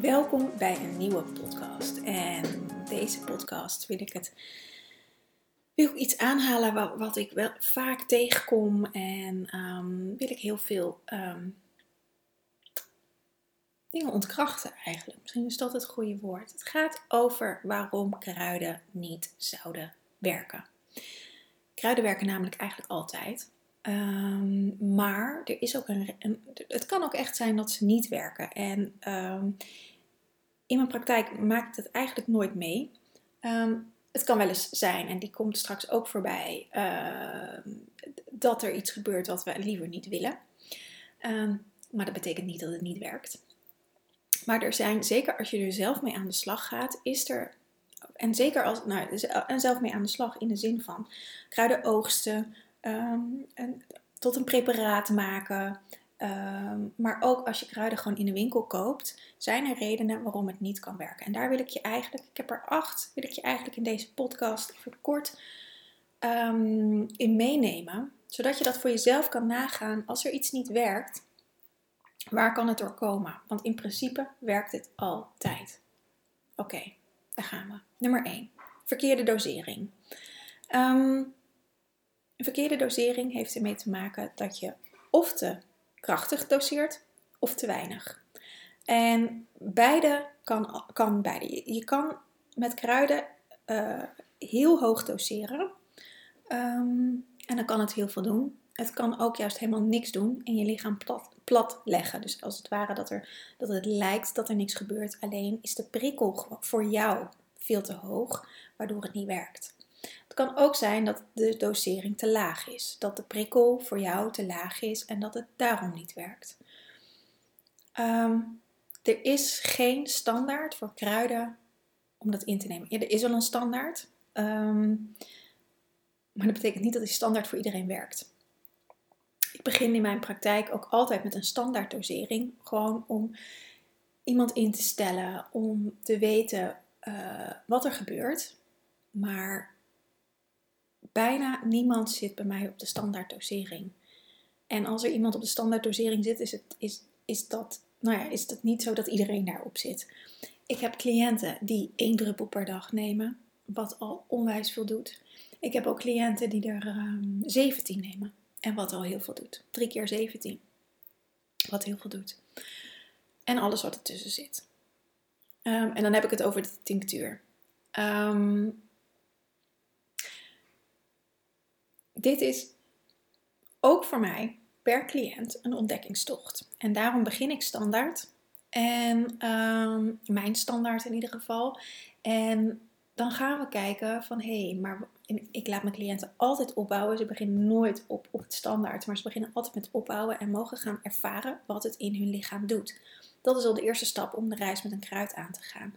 welkom bij een nieuwe podcast. En deze podcast wil ik het wil ik iets aanhalen wat, wat ik wel vaak tegenkom en um, wil ik heel veel um, dingen ontkrachten eigenlijk. Misschien is dat het goede woord. Het gaat over waarom kruiden niet zouden werken. Kruiden werken namelijk eigenlijk altijd. Um, maar er is ook een, het kan ook echt zijn dat ze niet werken. En um, in mijn praktijk maakt het eigenlijk nooit mee. Um, het kan wel eens zijn, en die komt straks ook voorbij, dat er iets gebeurt wat we liever niet willen. maar dat betekent niet dat het niet werkt. Maar er zijn, zeker als je er zelf mee aan de slag gaat, is er en zeker als, nou, en zelf mee aan de slag in de zin van kruiden oogsten, een, tot een preparaat maken. Um, maar ook als je kruiden gewoon in de winkel koopt, zijn er redenen waarom het niet kan werken. En daar wil ik je eigenlijk, ik heb er acht, wil ik je eigenlijk in deze podcast even kort um, in meenemen. Zodat je dat voor jezelf kan nagaan. Als er iets niet werkt, waar kan het door komen? Want in principe werkt het altijd. Oké, daar gaan we. Nummer 1. Verkeerde dosering. Um, een verkeerde dosering heeft ermee te maken dat je of te krachtig doseert of te weinig. En beide kan, kan beide. Je kan met kruiden uh, heel hoog doseren. Um, en dan kan het heel veel doen. Het kan ook juist helemaal niks doen en je lichaam plat, plat leggen. Dus als het ware dat, er, dat het lijkt dat er niks gebeurt. Alleen is de prikkel voor jou veel te hoog, waardoor het niet werkt. Het kan ook zijn dat de dosering te laag is, dat de prikkel voor jou te laag is en dat het daarom niet werkt. Um, er is geen standaard voor kruiden om dat in te nemen. Er is wel een standaard, um, maar dat betekent niet dat die standaard voor iedereen werkt. Ik begin in mijn praktijk ook altijd met een standaard dosering, gewoon om iemand in te stellen, om te weten uh, wat er gebeurt. Maar bijna niemand zit bij mij op de standaard dosering. En als er iemand op de standaard dosering zit, is, het, is, is, dat, nou ja, is het niet zo dat iedereen daarop zit. Ik heb cliënten die één druppel per dag nemen, wat al onwijs veel doet. Ik heb ook cliënten die er um, ehm, 17 nemen en wat al heel veel doet. Drie keer 17, wat heel veel doet. En alles wat ertussen zit. Um, en dan heb ik het over de tinctuur. Um, dit is ook voor mij per cliënt een ontdekkingstocht. En daarom begin ik standaard. En ehm, mijn standaard in ieder geval. En dan gaan we kijken van hé, hey, maar ik laat mijn cliënten altijd opbouwen. Ze beginnen nooit op, op het standaard, maar ze beginnen altijd met opbouwen en mogen gaan ervaren wat het in hun lichaam doet. Dat is al de eerste stap om de reis met een kruid aan te gaan.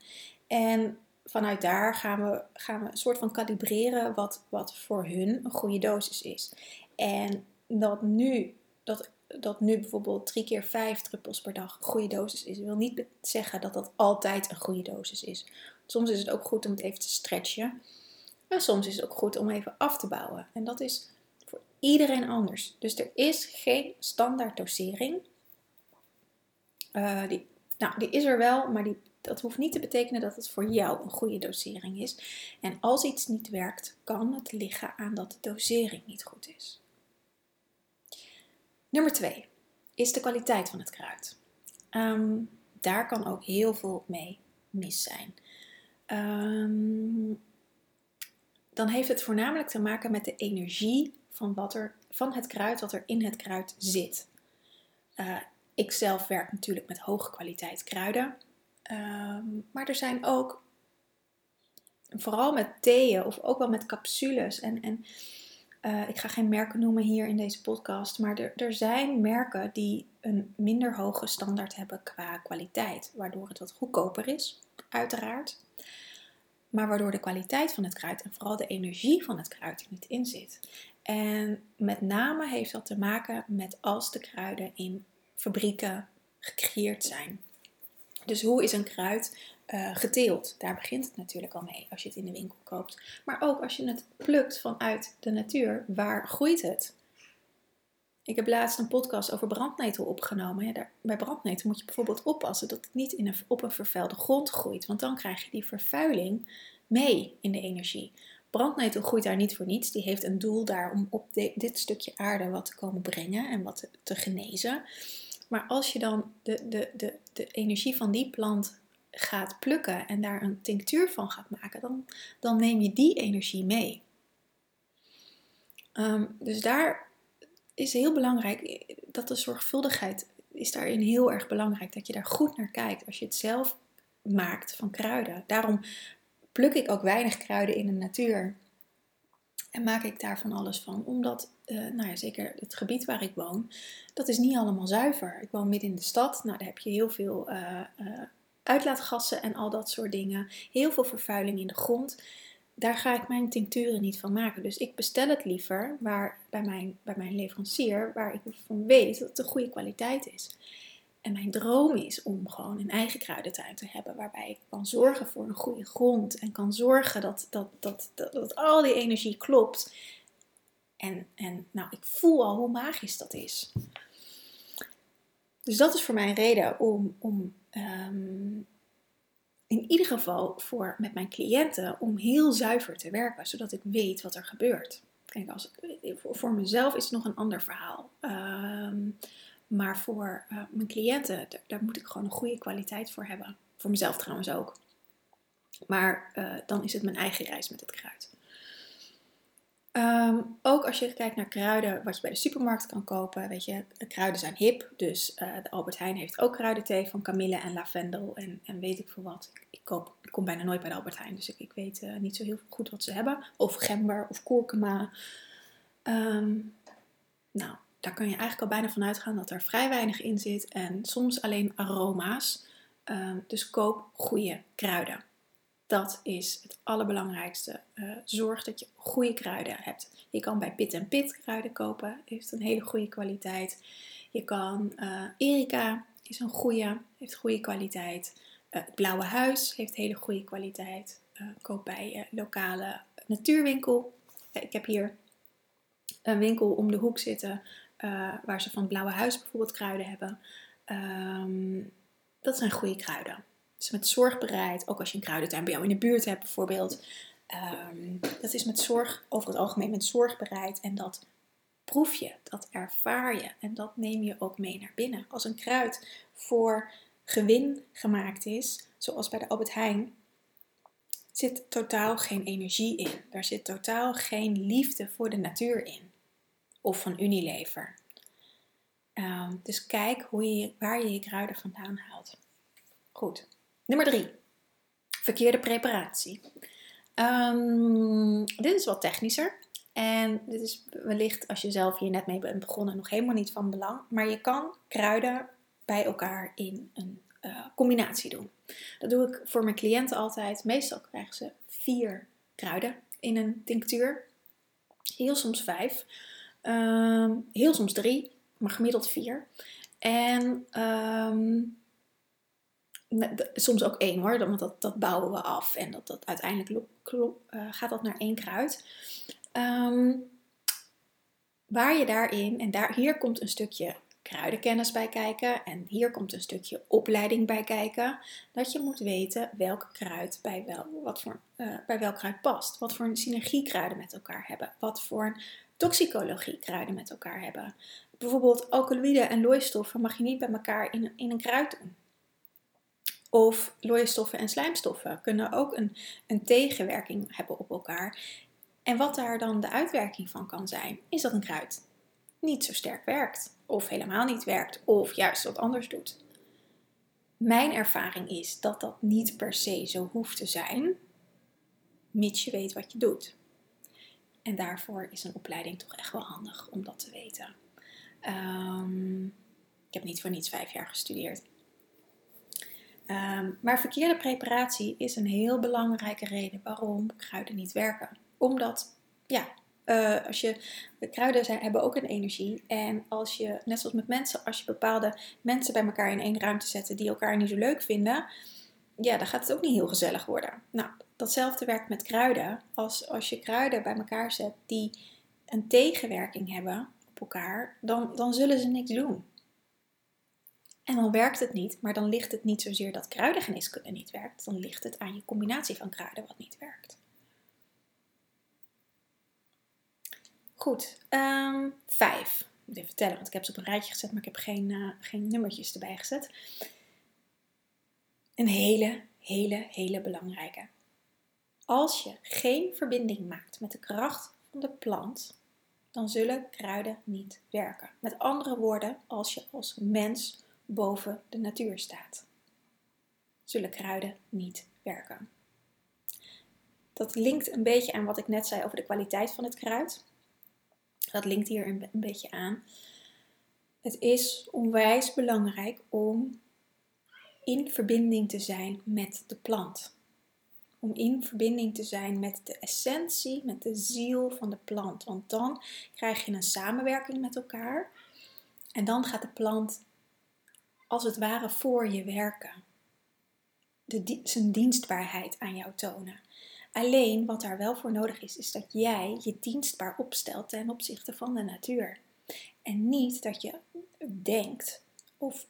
En vanuit daar gaan we, gaan we een soort van kalibreren wat, wat voor hun een goede dosis is. En dat nu, dat, dat nu bijvoorbeeld drie keer vijf druppels per dag een goede dosis is, wil niet zeggen dat dat altijd een goede dosis is. Soms is het ook goed om het even te stretchen. Maar soms is het ook goed om even af te bouwen. En dat is voor iedereen anders. Dus er is geen standaard dosering. Uh, die, nou, die is er wel, maar die dat hoeft niet te betekenen dat het voor jou een goede dosering is. En als iets niet werkt, kan het liggen aan dat de dosering niet goed is. Nummer 2 is de kwaliteit van het kruid. Um, daar kan ook heel veel mee mis zijn. ehm, dan heeft het voornamelijk te maken met de energie van, wat er, van het kruid wat er in het kruid zit. Uh, ik zelf werk natuurlijk met hoge kwaliteit kruiden. Ehm, maar er zijn ook, vooral met theeën of ook wel met capsules. En, en uh, ik ga geen merken noemen hier in deze podcast. Maar er, er zijn merken die een minder hoge standaard hebben qua kwaliteit. Waardoor het wat goedkoper is, uiteraard. Maar waardoor de kwaliteit van het kruid en vooral de energie van het kruid er niet in zit. En met name heeft dat te maken met als de kruiden in fabrieken gecreëerd zijn. Dus hoe is een kruid uh, geteeld? Daar begint het natuurlijk al mee als je het in de winkel koopt. Maar ook als je het plukt vanuit de natuur, waar groeit het? Ik heb laatst een podcast over brandnetel opgenomen. Ja, daar, bij brandnetel moet je bijvoorbeeld oppassen dat het niet in een, op een vervuilde grond groeit. Want dan krijg je die vervuiling mee in de energie. Brandnetel groeit daar niet voor niets. Die heeft een doel daar om op dit stukje aarde wat te komen brengen en wat te genezen. Maar als je dan de, de, de, de energie van die plant gaat plukken en daar een tinctuur van gaat maken, dan, dan neem je die energie mee. Ehm, dus daar is heel belangrijk dat de zorgvuldigheid is daarin heel erg belangrijk. Dat je daar goed naar kijkt als je het zelf maakt van kruiden. Daarom pluk ik ook weinig kruiden in de natuur. En maak ik daar van alles van. Omdat, uh, nou ja, zeker het gebied waar ik woon, dat is niet allemaal zuiver. Ik woon midden in de stad. Nou, daar heb je heel veel uh, uh, uitlaatgassen en al dat soort dingen. Heel veel vervuiling in de grond. Daar ga ik mijn tincturen niet van maken. Dus ik bestel het liever waar, bij, mijn, bij mijn leverancier, waar ik van weet dat het een goede kwaliteit is. En mijn droom is om gewoon een eigen kruidentuin te hebben. Waarbij ik kan zorgen voor een goede grond. En kan zorgen dat, dat, dat, dat, al die energie klopt. En, en nou, ik voel al hoe magisch dat is. Dus dat is voor mij een reden om, om um, in ieder geval voor, met mijn cliënten om heel zuiver te werken. Zodat ik weet wat er gebeurt. Kijk, als, voor mezelf is het nog een ander verhaal. Um, maar voor uh, mijn cliënten, daar moet ik gewoon een goede kwaliteit voor hebben. Voor mezelf trouwens ook. Maar uh, dan is het mijn eigen reis met het kruid. Um, ook als je kijkt naar kruiden, wat je bij de supermarkt kan kopen. Weet je, kruiden zijn hip. Dus uh, de Albert Heijn heeft ook kruidenthee van kamille en lavendel en, en weet ik veel wat. Ik, koop, kom bijna nooit bij de Albert Heijn, dus ik, ik weet niet zo heel goed wat ze hebben. Of gember of kurkuma. Um, nou, daar kun je eigenlijk al bijna van uitgaan dat er vrij weinig in zit en soms alleen aroma's. Ehm, dus koop goede kruiden. Dat is het allerbelangrijkste. Uh, zorg dat je goede kruiden hebt. Je kan bij Pit en Pit kruiden kopen, heeft een hele goede kwaliteit. Je kan uh, Erika is een goede, heeft goede kwaliteit. Uh, het Blauwe Huis heeft hele goede kwaliteit. koop bij lokale natuurwinkel. ik heb hier een winkel om de hoek zitten uh, waar ze van het Blauwe Huis bijvoorbeeld kruiden hebben. Um, dat zijn goede kruiden. Dus met zorg bereid, ook als je een kruidentuin bij jou in de buurt hebt bijvoorbeeld. Um, dat is met zorg, over het algemeen met zorg bereid. En dat proef je, dat ervaar je. En dat neem je ook mee naar binnen. Als een kruid voor gewin gemaakt is, zoals bij de Albert Heijn, zit totaal geen energie in. Daar zit totaal geen liefde voor de natuur in of van Unilever. Ehm, dus kijk hoe je, waar je je kruiden vandaan haalt. Goed. Nummer drie. Verkeerde preparatie. Um, dit is wat technischer. En dit is wellicht als je zelf hier net mee bent begonnen nog helemaal niet van belang. Maar je kan kruiden bij elkaar in een uh, combinatie doen. Dat doe ik voor mijn cliënten altijd. Meestal krijgen ze vier kruiden in een tinctuur. Heel soms vijf. Um, heel soms drie, maar gemiddeld vier. En um, soms ook één hoor, want dat, dat bouwen we af. En dat, dat uiteindelijk uh, gaat dat naar één kruid. Um, waar je daarin, en daar, hier komt een stukje kruidenkennis bij kijken. En hier komt een stukje opleiding bij kijken. Dat je moet weten welk kruid bij, wel, wat voor, uh, bij welk kruid past. Wat voor een synergiekruiden met elkaar hebben. Wat voor toxicologie kruiden met elkaar hebben. Bijvoorbeeld alkaloïden en looistoffen mag je niet bij elkaar in, in een kruid doen. Of looienstoffen en slijmstoffen kunnen ook een, een tegenwerking hebben op elkaar. En wat daar dan de uitwerking van kan zijn, is dat een kruid niet zo sterk werkt, of helemaal niet werkt, of juist wat anders doet. Mijn ervaring is dat dat niet per se zo hoeft te zijn, mits je weet wat je doet. En daarvoor is een opleiding toch echt wel handig om dat te weten. Um, ik heb niet voor niets vijf jaar gestudeerd. Um, maar verkeerde preparatie is een heel belangrijke reden waarom kruiden niet werken. Omdat, ja, uh, als je, kruiden zijn, hebben ook een energie. En als je, net zoals met mensen, als je bepaalde mensen bij elkaar in één ruimte zet die elkaar niet zo leuk vinden, ja, dan gaat het ook niet heel gezellig worden. Nou, datzelfde werkt met kruiden. Als, als je kruiden bij elkaar zet die een tegenwerking hebben op elkaar, dan, dan zullen ze niks doen. En dan werkt het niet, maar dan ligt het niet zozeer dat kruidengeneeskunde niet werkt, dan ligt het aan je combinatie van kruiden wat niet werkt. Goed, um, vijf. Ik moet even vertellen, want ik heb ze op een rijtje gezet, maar ik heb geen, uh, geen nummertjes erbij gezet. Een hele, hele, hele belangrijke. Als je geen verbinding maakt met de kracht van de plant, dan zullen kruiden niet werken. Met andere woorden, als je als mens boven de natuur staat, zullen kruiden niet werken. Dat linkt een beetje aan wat ik net zei over de kwaliteit van het kruid. Dat linkt hier een, beetje aan. Het is onwijs belangrijk om in verbinding te zijn met de plant. Om in verbinding te zijn met de essentie, met de ziel van de plant. Want dan krijg je een samenwerking met elkaar. En dan gaat de plant als het ware voor je werken. De, zijn dienstbaarheid aan jou tonen. Alleen wat daar wel voor nodig is, is dat jij je dienstbaar opstelt ten opzichte van de natuur. En niet dat je denkt, of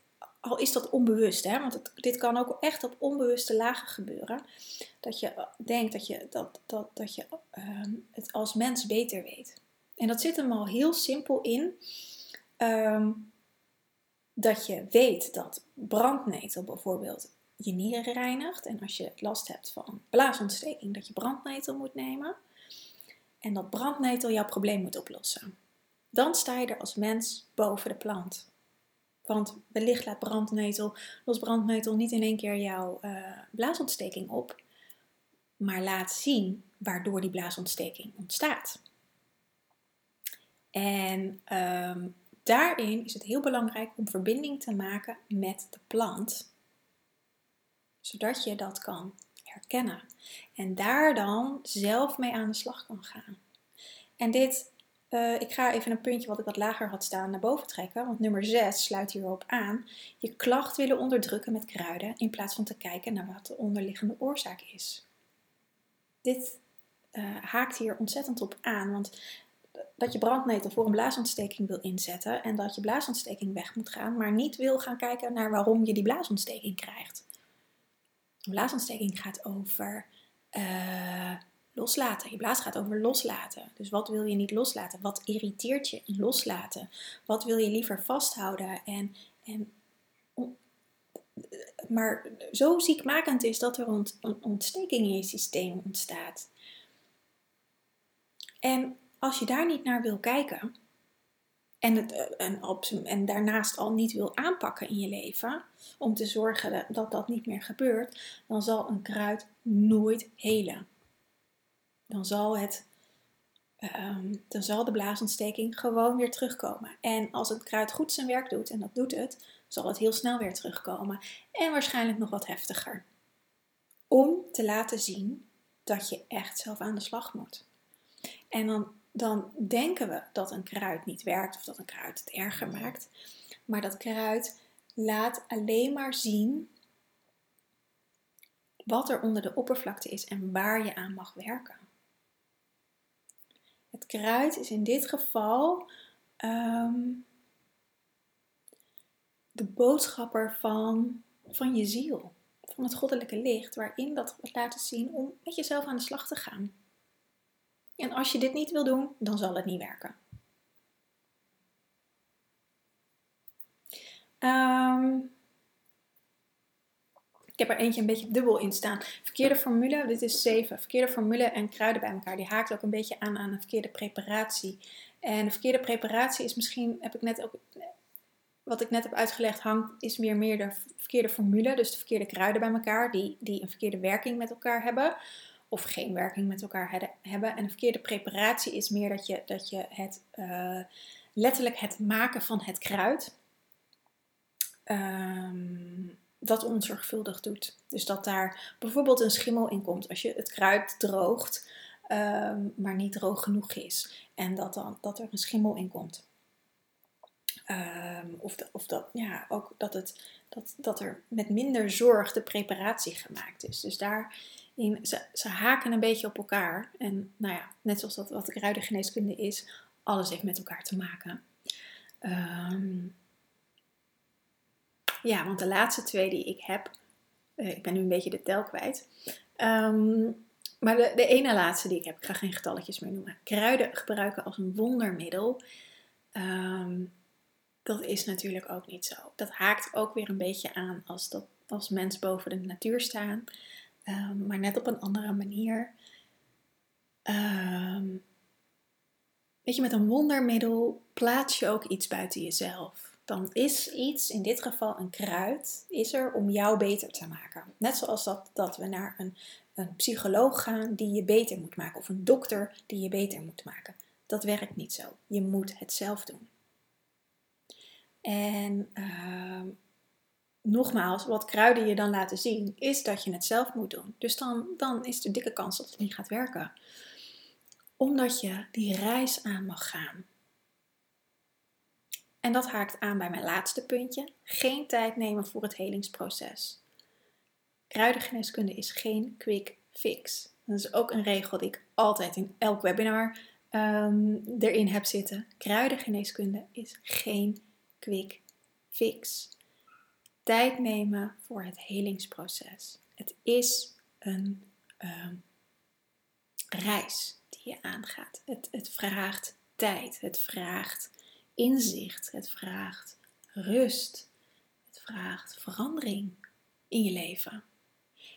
al is dat onbewust, hè, want dit kan ook echt op onbewuste lagen gebeuren, dat je denkt dat je, dat, dat, dat je ehm, het als mens beter weet. En dat zit hem al heel simpel in. Ehm, dat je weet dat brandnetel bijvoorbeeld je nieren reinigt. En als je last hebt van blaasontsteking, dat je brandnetel moet nemen. En dat brandnetel jouw probleem moet oplossen. Dan sta je er als mens boven de plant. Want wellicht laat brandnetel, los brandnetel niet in één keer jouw uh, blaasontsteking op, maar laat zien waardoor die blaasontsteking ontstaat. En um, daarin is het heel belangrijk om verbinding te maken met de plant, zodat je dat kan herkennen en daar dan zelf mee aan de slag kan gaan. En dit, uh, ik ga even een puntje wat ik wat lager had staan naar boven trekken, want nummer 6 sluit hierop aan. Je klacht willen onderdrukken met kruiden in plaats van te kijken naar wat de onderliggende oorzaak is. Dit uh, haakt hier ontzettend op aan, want dat je brandnetel voor een blaasontsteking wil inzetten en dat je blaasontsteking weg moet gaan, maar niet wil gaan kijken naar waarom je die blaasontsteking krijgt. Blaasontsteking gaat over uh, loslaten. Je blaas gaat over loslaten. Dus wat wil je niet loslaten? Wat irriteert je in loslaten? Wat wil je liever vasthouden? En, en, maar zo ziekmakend is dat er een ontsteking in je systeem ontstaat. En als je daar niet naar wil kijken en, het, eh, en, en daarnaast al niet wil aanpakken in je leven, om te zorgen dat dat niet meer gebeurt, dan zal een kruid nooit helen. Dan zal, het, um, dan de blaasontsteking gewoon weer terugkomen. En als het kruid goed zijn werk doet, en dat doet het, zal het heel snel weer terugkomen. En waarschijnlijk nog wat heftiger. Om te laten zien dat je echt zelf aan de slag moet. En dan dan denken we dat een kruid niet werkt of dat een kruid het erger maakt. Maar dat kruid laat alleen maar zien wat er onder de oppervlakte is en waar je aan mag werken. Het kruid is in dit geval ehm, de boodschapper van, van je ziel, van het goddelijke licht, waarin dat wordt laten zien om met jezelf aan de slag te gaan. En als je dit niet wil doen, dan zal het niet werken. Um, ik heb er eentje een beetje dubbel in staan. Verkeerde formule, dit is 7. Verkeerde formule en kruiden bij elkaar. Die haakt ook een beetje aan aan een verkeerde preparatie. En de verkeerde preparatie is misschien, heb ik net ook, wat ik net heb uitgelegd, hangt, is meer, meer de verkeerde formule. Dus de verkeerde kruiden bij elkaar, die, die een verkeerde werking met elkaar hebben. Of geen werking met elkaar hebben. En de verkeerde preparatie is meer dat je, dat je het, uh, letterlijk het maken van het kruid. Um, dat onzorgvuldig doet. Dus dat daar bijvoorbeeld een schimmel in komt als je het kruid droogt, ehm, maar niet droog genoeg is. En dat, dan, dat er een schimmel in komt. Ehm, of, of dat, ja, ook dat, het, dat, dat er met minder zorg de preparatie gemaakt is. Dus daarin, ze, ze haken een beetje op elkaar. En nou ja, net zoals dat wat de kruidengeneeskunde is, alles heeft met elkaar te maken. Um, ja, want de laatste twee die ik heb, uh, ik ben nu een beetje de tel kwijt. Um, maar de, ene laatste die ik heb, ik ga geen getalletjes meer noemen. Kruiden gebruiken als een wondermiddel. Um, dat is natuurlijk ook niet zo. Dat haakt ook weer een beetje aan als, dat, als mens boven de natuur staan. Um, maar net op een andere manier. weet je, met een wondermiddel plaats je ook iets buiten jezelf dan is iets, in dit geval een kruid, is er om jou beter te maken. Net zoals dat, dat we naar een, een psycholoog gaan die je beter moet maken, of een dokter die je beter moet maken. Dat werkt niet zo. Je moet het zelf doen. En uh, nogmaals, wat kruiden je dan laten zien, is dat je het zelf moet doen. Dus dan, dan is er dikke kans dat het niet gaat werken. Omdat je die reis aan mag gaan. En dat haakt aan bij mijn laatste puntje. Geen tijd nemen voor het helingsproces. Kruidengeneeskunde is geen quick fix. Dat is ook een regel die ik altijd in elk webinar um, erin heb zitten. Kruidengeneeskunde is geen quick fix. Tijd nemen voor het helingsproces. Het is een um, reis die je aangaat. Het, het vraagt tijd. Het vraagt inzicht, het vraagt rust, het vraagt verandering in je leven.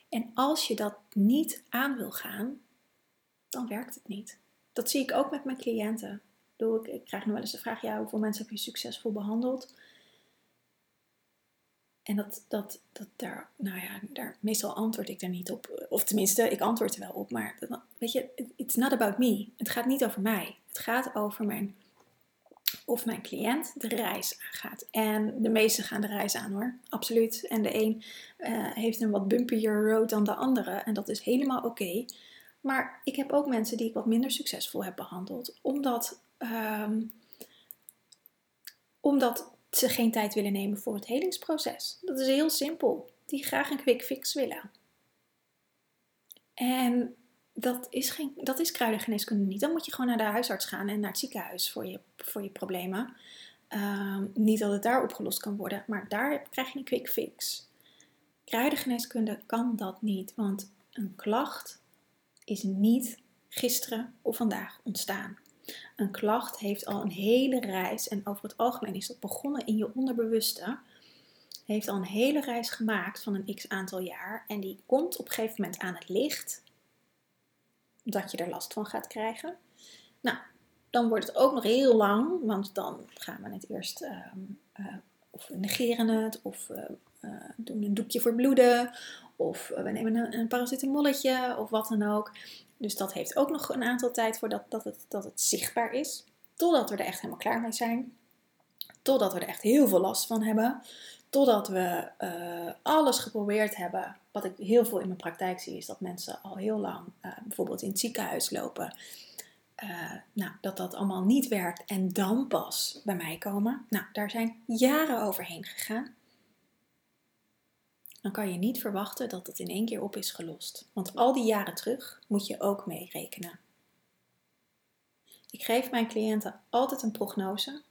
En als je dat niet aan wil gaan, dan werkt het niet. Dat zie ik ook met mijn cliënten. Ik, ik krijg nu wel eens de vraag: ja, hoeveel mensen heb je succesvol behandeld? En dat, dat, dat daar, nou ja, daar, meestal antwoord ik daar niet op. Of tenminste, ik antwoord er wel op. Maar weet je, it's not about me. Het gaat niet over mij. Het gaat over mijn of mijn cliënt de reis aangaat. En de meesten gaan de reis aan hoor, absoluut. En de een uh, heeft een wat bumpier road dan de andere en dat is helemaal oké. Maar ik heb ook mensen die ik wat minder succesvol heb behandeld, omdat, um, omdat ze geen tijd willen nemen voor het helingsproces. Dat is heel simpel. Die graag een quick fix willen. En dat is, geen, dat is kruidengeneeskunde niet. Dan moet je gewoon naar de huisarts gaan en naar het ziekenhuis voor je, voor je problemen. Ehm, niet dat het daar opgelost kan worden, maar daar krijg je een quick fix. Kruidengeneeskunde kan dat niet, want een klacht is niet gisteren of vandaag ontstaan. Een klacht heeft al een hele reis, en over het algemeen is dat begonnen in je onderbewuste, heeft al een hele reis gemaakt van een x aantal jaar en die komt op een gegeven moment aan het licht dat je er last van gaat krijgen. Nou, dan wordt het ook nog heel lang, want dan gaan we het eerst uh, of we negeren het, of uh, doen een doekje voor bloeden, of we nemen een, een paracetamolletje, of wat dan ook. Dus dat heeft ook nog een aantal tijd voordat dat het, dat het zichtbaar is. Totdat we er echt helemaal klaar mee zijn. Totdat we er echt heel veel last van hebben. Totdat we uh, alles geprobeerd hebben. Wat ik heel veel in mijn praktijk zie, is dat mensen al heel lang uh, bijvoorbeeld in het ziekenhuis lopen. Uh, nou, dat dat allemaal niet werkt en dan pas bij mij komen. Nou, daar zijn jaren overheen gegaan. Dan kan je niet verwachten dat het in één keer op is gelost. Want al die jaren terug moet je ook meerekenen. Ik geef mijn cliënten altijd een prognose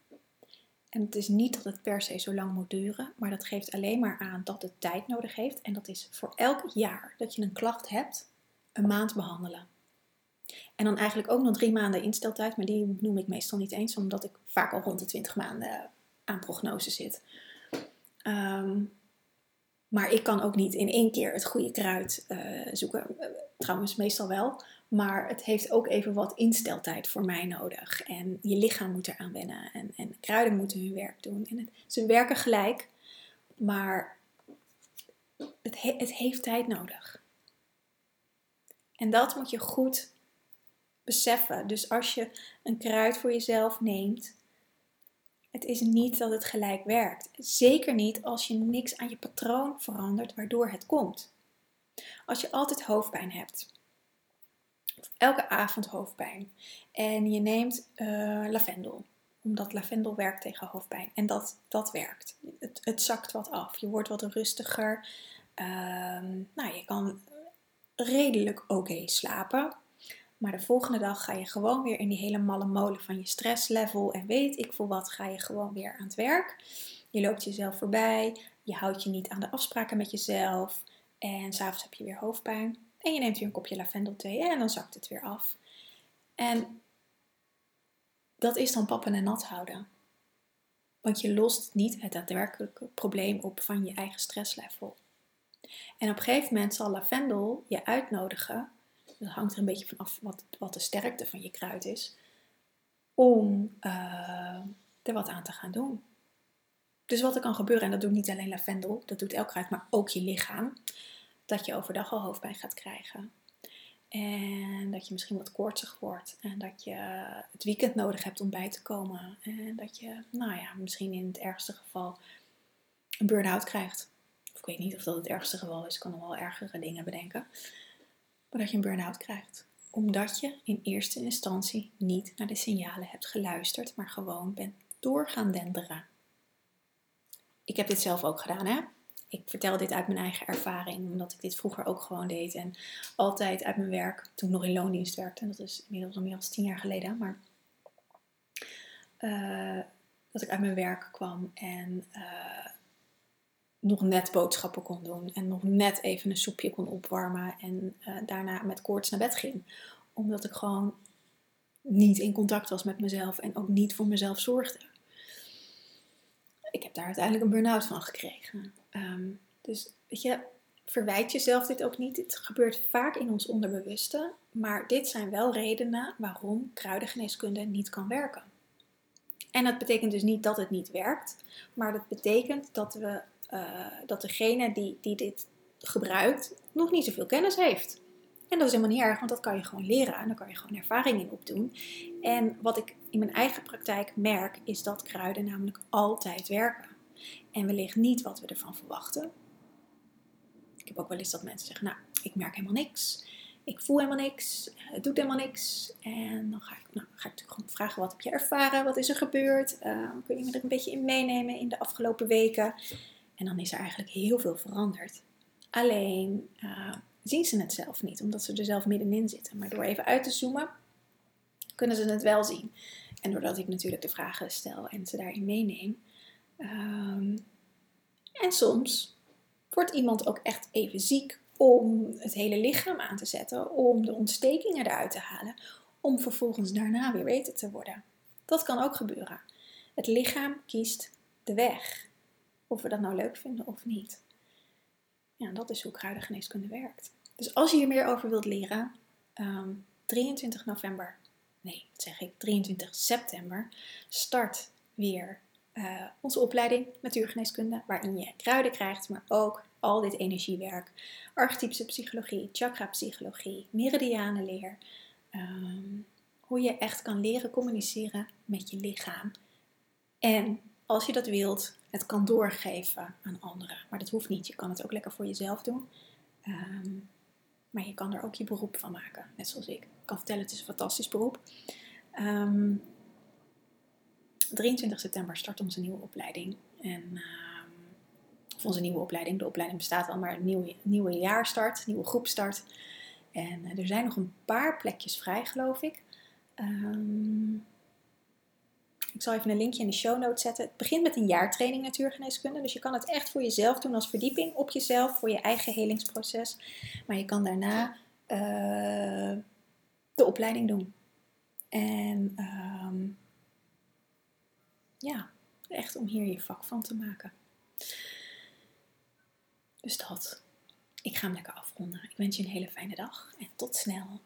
en het is niet dat het per se zo lang moet duren, maar dat geeft alleen maar aan dat het tijd nodig heeft. En dat is voor elk jaar dat je een klacht hebt, een maand behandelen. En dan eigenlijk ook nog drie maanden insteltijd, maar die noem ik meestal niet eens, omdat ik vaak al rond de 20 maanden aan prognose zit. Um, Maar ik kan ook niet in één keer het goede kruid uh, zoeken. trouwens, meestal wel. Maar het heeft ook even wat insteltijd voor mij nodig. En je lichaam moet eraan wennen. En, en kruiden moeten hun werk doen. En het, ze werken gelijk. Maar het, het heeft tijd nodig. En dat moet je goed beseffen. Dus als je een kruid voor jezelf neemt, het is niet dat het gelijk werkt. Zeker niet als je niks aan je patroon verandert waardoor het komt. Als je altijd hoofdpijn hebt, elke avond hoofdpijn, en je neemt uh, lavendel, omdat lavendel werkt tegen hoofdpijn, en dat, dat werkt. Het, het zakt wat af, je wordt wat rustiger. Ehm, nou, je kan redelijk oké slapen. Maar de volgende dag ga je gewoon weer in die hele malle molen van je stresslevel. En weet ik voor wat ga je gewoon weer aan het werk. Je loopt jezelf voorbij. Je houdt je niet aan de afspraken met jezelf. En s'avonds heb je weer hoofdpijn. En je neemt weer een kopje lavendelthee en dan zakt het weer af. En dat is dan pappen en nat houden. Want je lost niet het daadwerkelijke probleem op van je eigen stresslevel. En op een gegeven moment zal lavendel je uitnodigen dat hangt er een beetje vanaf wat, wat de sterkte van je kruid is, om uh, er wat aan te gaan doen. Dus wat er kan gebeuren, en dat doet niet alleen lavendel, dat doet elk kruid, maar ook je lichaam, dat je overdag al hoofdpijn gaat krijgen. En dat je misschien wat koortsig wordt. En dat je het weekend nodig hebt om bij te komen. En dat je, nou ja, misschien in het ergste geval een burn-out krijgt. Of ik weet niet of dat het ergste geval is. Ik kan nog wel ergere dingen bedenken maar dat je een burn-out krijgt. Omdat je in eerste instantie niet naar de signalen hebt geluisterd, maar gewoon bent doorgaan denderen. Ik heb dit zelf ook gedaan, hè? Ik vertel dit uit mijn eigen ervaring, omdat ik dit vroeger ook gewoon deed. En altijd uit mijn werk, toen ik nog in loondienst werkte, dat is inmiddels al meer dan tien jaar geleden, maar uh, dat ik uit mijn werk kwam en uh, nog net boodschappen kon doen en nog net even een soepje kon opwarmen en uh, daarna met koorts naar bed ging. Omdat ik gewoon niet in contact was met mezelf en ook niet voor mezelf zorgde. Ik heb daar uiteindelijk een burn-out van gekregen. Um, dus weet je, verwijt jezelf dit ook niet. Het gebeurt vaak in ons onderbewuste. Maar dit zijn wel redenen waarom kruidengeneeskunde niet kan werken. En dat betekent dus niet dat het niet werkt, maar dat betekent dat we uh, dat degene die, die dit gebruikt nog niet zoveel kennis heeft. En dat is helemaal niet erg, want dat kan je gewoon leren en daar kan je gewoon ervaring in opdoen. En wat ik in mijn eigen praktijk merk, is dat kruiden namelijk altijd werken. En wellicht niet wat we ervan verwachten. Ik heb ook wel eens dat mensen zeggen, nou, ik merk helemaal niks. Ik voel helemaal niks. Het doet helemaal niks. En dan ga ik, nou, ga ik natuurlijk gewoon vragen, wat heb je ervaren? Wat is er gebeurd? Uh, kun je me er een beetje in meenemen in de afgelopen weken? En dan is er eigenlijk heel veel veranderd. Alleen uh, zien ze het zelf niet, omdat ze er zelf middenin zitten. Maar door even uit te zoomen, kunnen ze het wel zien. En doordat ik natuurlijk de vragen stel en ze daarin meeneem. Um, en soms wordt iemand ook echt even ziek om het hele lichaam aan te zetten, om de ontstekingen eruit te halen, om vervolgens daarna weer beter te worden. Dat kan ook gebeuren. Het lichaam kiest de weg. Of we dat nou leuk vinden of niet. Ja, dat is hoe kruidengeneeskunde werkt. Dus als je hier meer over wilt leren, 23 ehm, november, nee, wat zeg ik, 23 september, start weer uh, onze opleiding natuurgeneeskunde, waarin je kruiden krijgt, maar ook al dit energiewerk, archetypische psychologie, chakra-psychologie, meridianenleer, um, hoe je echt kan leren communiceren met je lichaam. En als je dat wilt, het kan doorgeven aan anderen. Maar dat hoeft niet. Je kan het ook lekker voor jezelf doen. Ehm, maar je kan er ook je beroep van maken. Net zoals ik. Ik kan vertellen, het is een fantastisch beroep. Um, ehm, 23 september start onze nieuwe opleiding. En, um, of onze nieuwe opleiding. De opleiding bestaat al, maar een nieuwe, nieuwe jaar start. Nieuwe groep start. En uh, er zijn nog een paar plekjes vrij, geloof ik. Um, ik zal even een linkje in de show notes zetten. Het begint met een jaartraining natuurgeneeskunde. Dus je kan het echt voor jezelf doen als verdieping op jezelf, voor je eigen helingsproces. Maar je kan daarna uh, de opleiding doen. En um, ja, echt om hier je vak van te maken. Dus dat. Ik ga hem lekker afronden. Ik wens je een hele fijne dag en tot snel.